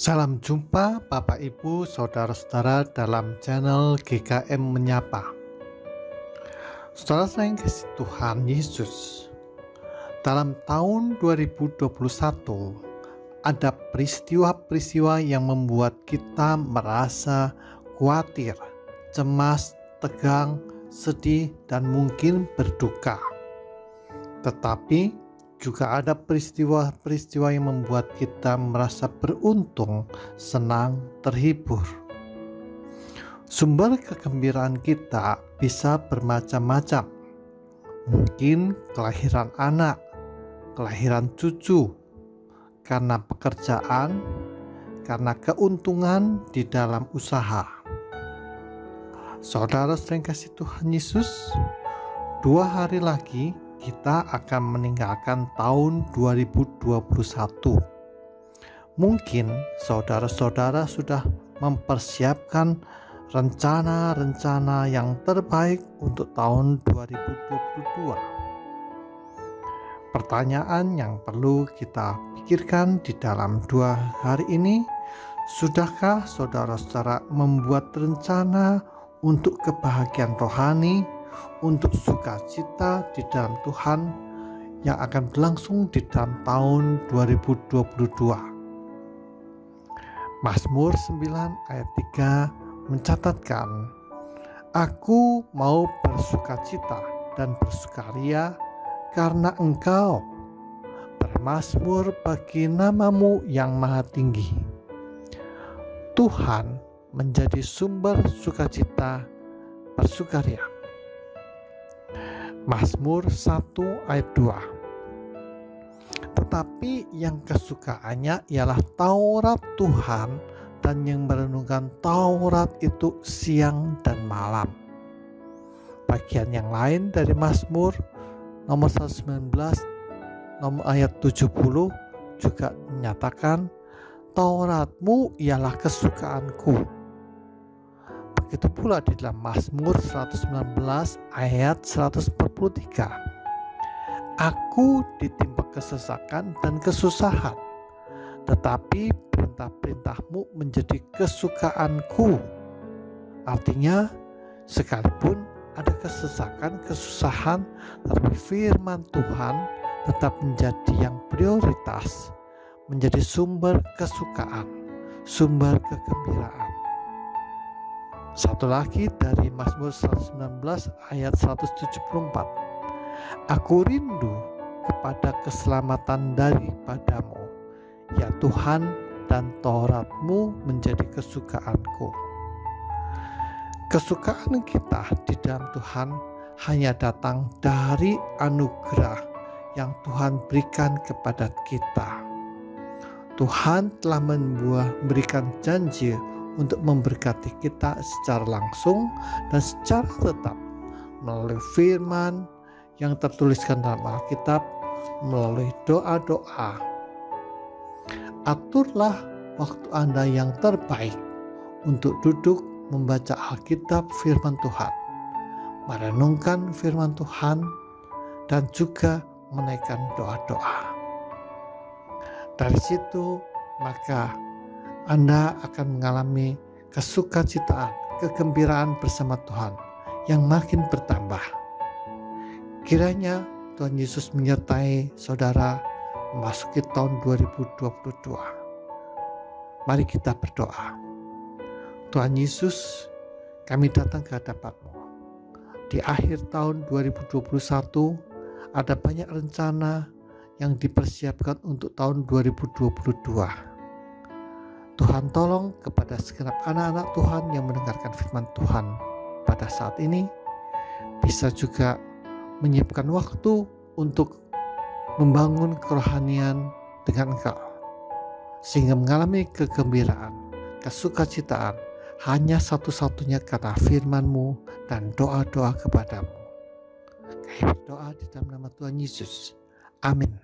Salam jumpa Bapak Ibu Saudara-saudara dalam channel GKM Menyapa. Saudara sayang kasih Tuhan Yesus Dalam tahun 2021 ada peristiwa-peristiwa yang membuat kita merasa khawatir, cemas, tegang, sedih, dan mungkin berduka. Tetapi juga ada peristiwa-peristiwa yang membuat kita merasa beruntung, senang, terhibur. Sumber kegembiraan kita bisa bermacam-macam. Mungkin kelahiran anak, kelahiran cucu, karena pekerjaan, karena keuntungan di dalam usaha. Saudara sering kasih Tuhan Yesus, dua hari lagi kita akan meninggalkan tahun 2021. Mungkin saudara-saudara sudah mempersiapkan rencana-rencana yang terbaik untuk tahun 2022. Pertanyaan yang perlu kita pikirkan di dalam dua hari ini, sudahkah saudara-saudara membuat rencana untuk kebahagiaan rohani untuk sukacita di dalam Tuhan yang akan berlangsung di dalam tahun 2022. Mazmur 9 ayat 3 mencatatkan, Aku mau bersukacita dan bersukaria karena engkau bermasmur bagi namamu yang maha tinggi. Tuhan menjadi sumber sukacita bersukaria. Mazmur 1 ayat 2 Tetapi yang kesukaannya ialah Taurat Tuhan dan yang merenungkan Taurat itu siang dan malam. Bagian yang lain dari Mazmur nomor 119 nomor ayat 70 juga menyatakan Tauratmu ialah kesukaanku Begitu pula di dalam Mazmur 119 ayat 143. Aku ditimpa kesesakan dan kesusahan, tetapi perintah-perintahmu menjadi kesukaanku. Artinya, sekalipun ada kesesakan, kesusahan, tetapi firman Tuhan tetap menjadi yang prioritas, menjadi sumber kesukaan, sumber kegembiraan. Satu lagi dari Mazmur 119 ayat 174. Aku rindu kepada keselamatan daripadamu, ya Tuhan dan Tauratmu menjadi kesukaanku. Kesukaan kita di dalam Tuhan hanya datang dari anugerah yang Tuhan berikan kepada kita. Tuhan telah memberikan janji untuk memberkati kita secara langsung dan secara tetap melalui firman yang tertuliskan dalam Alkitab melalui doa-doa. Aturlah waktu Anda yang terbaik untuk duduk membaca Alkitab firman Tuhan, merenungkan firman Tuhan, dan juga menaikkan doa-doa. Dari situ, maka anda akan mengalami kesukacitaan, kegembiraan bersama Tuhan yang makin bertambah. Kiranya Tuhan Yesus menyertai saudara memasuki tahun 2022. Mari kita berdoa. Tuhan Yesus, kami datang ke hadapanmu. Di akhir tahun 2021 ada banyak rencana yang dipersiapkan untuk tahun 2022 Tuhan tolong kepada segenap anak-anak Tuhan yang mendengarkan firman Tuhan pada saat ini bisa juga menyiapkan waktu untuk membangun kerohanian dengan engkau sehingga mengalami kegembiraan, kesukacitaan hanya satu-satunya karena firmanmu dan doa-doa kepadamu. Berdoa di dalam nama Tuhan Yesus. Amin.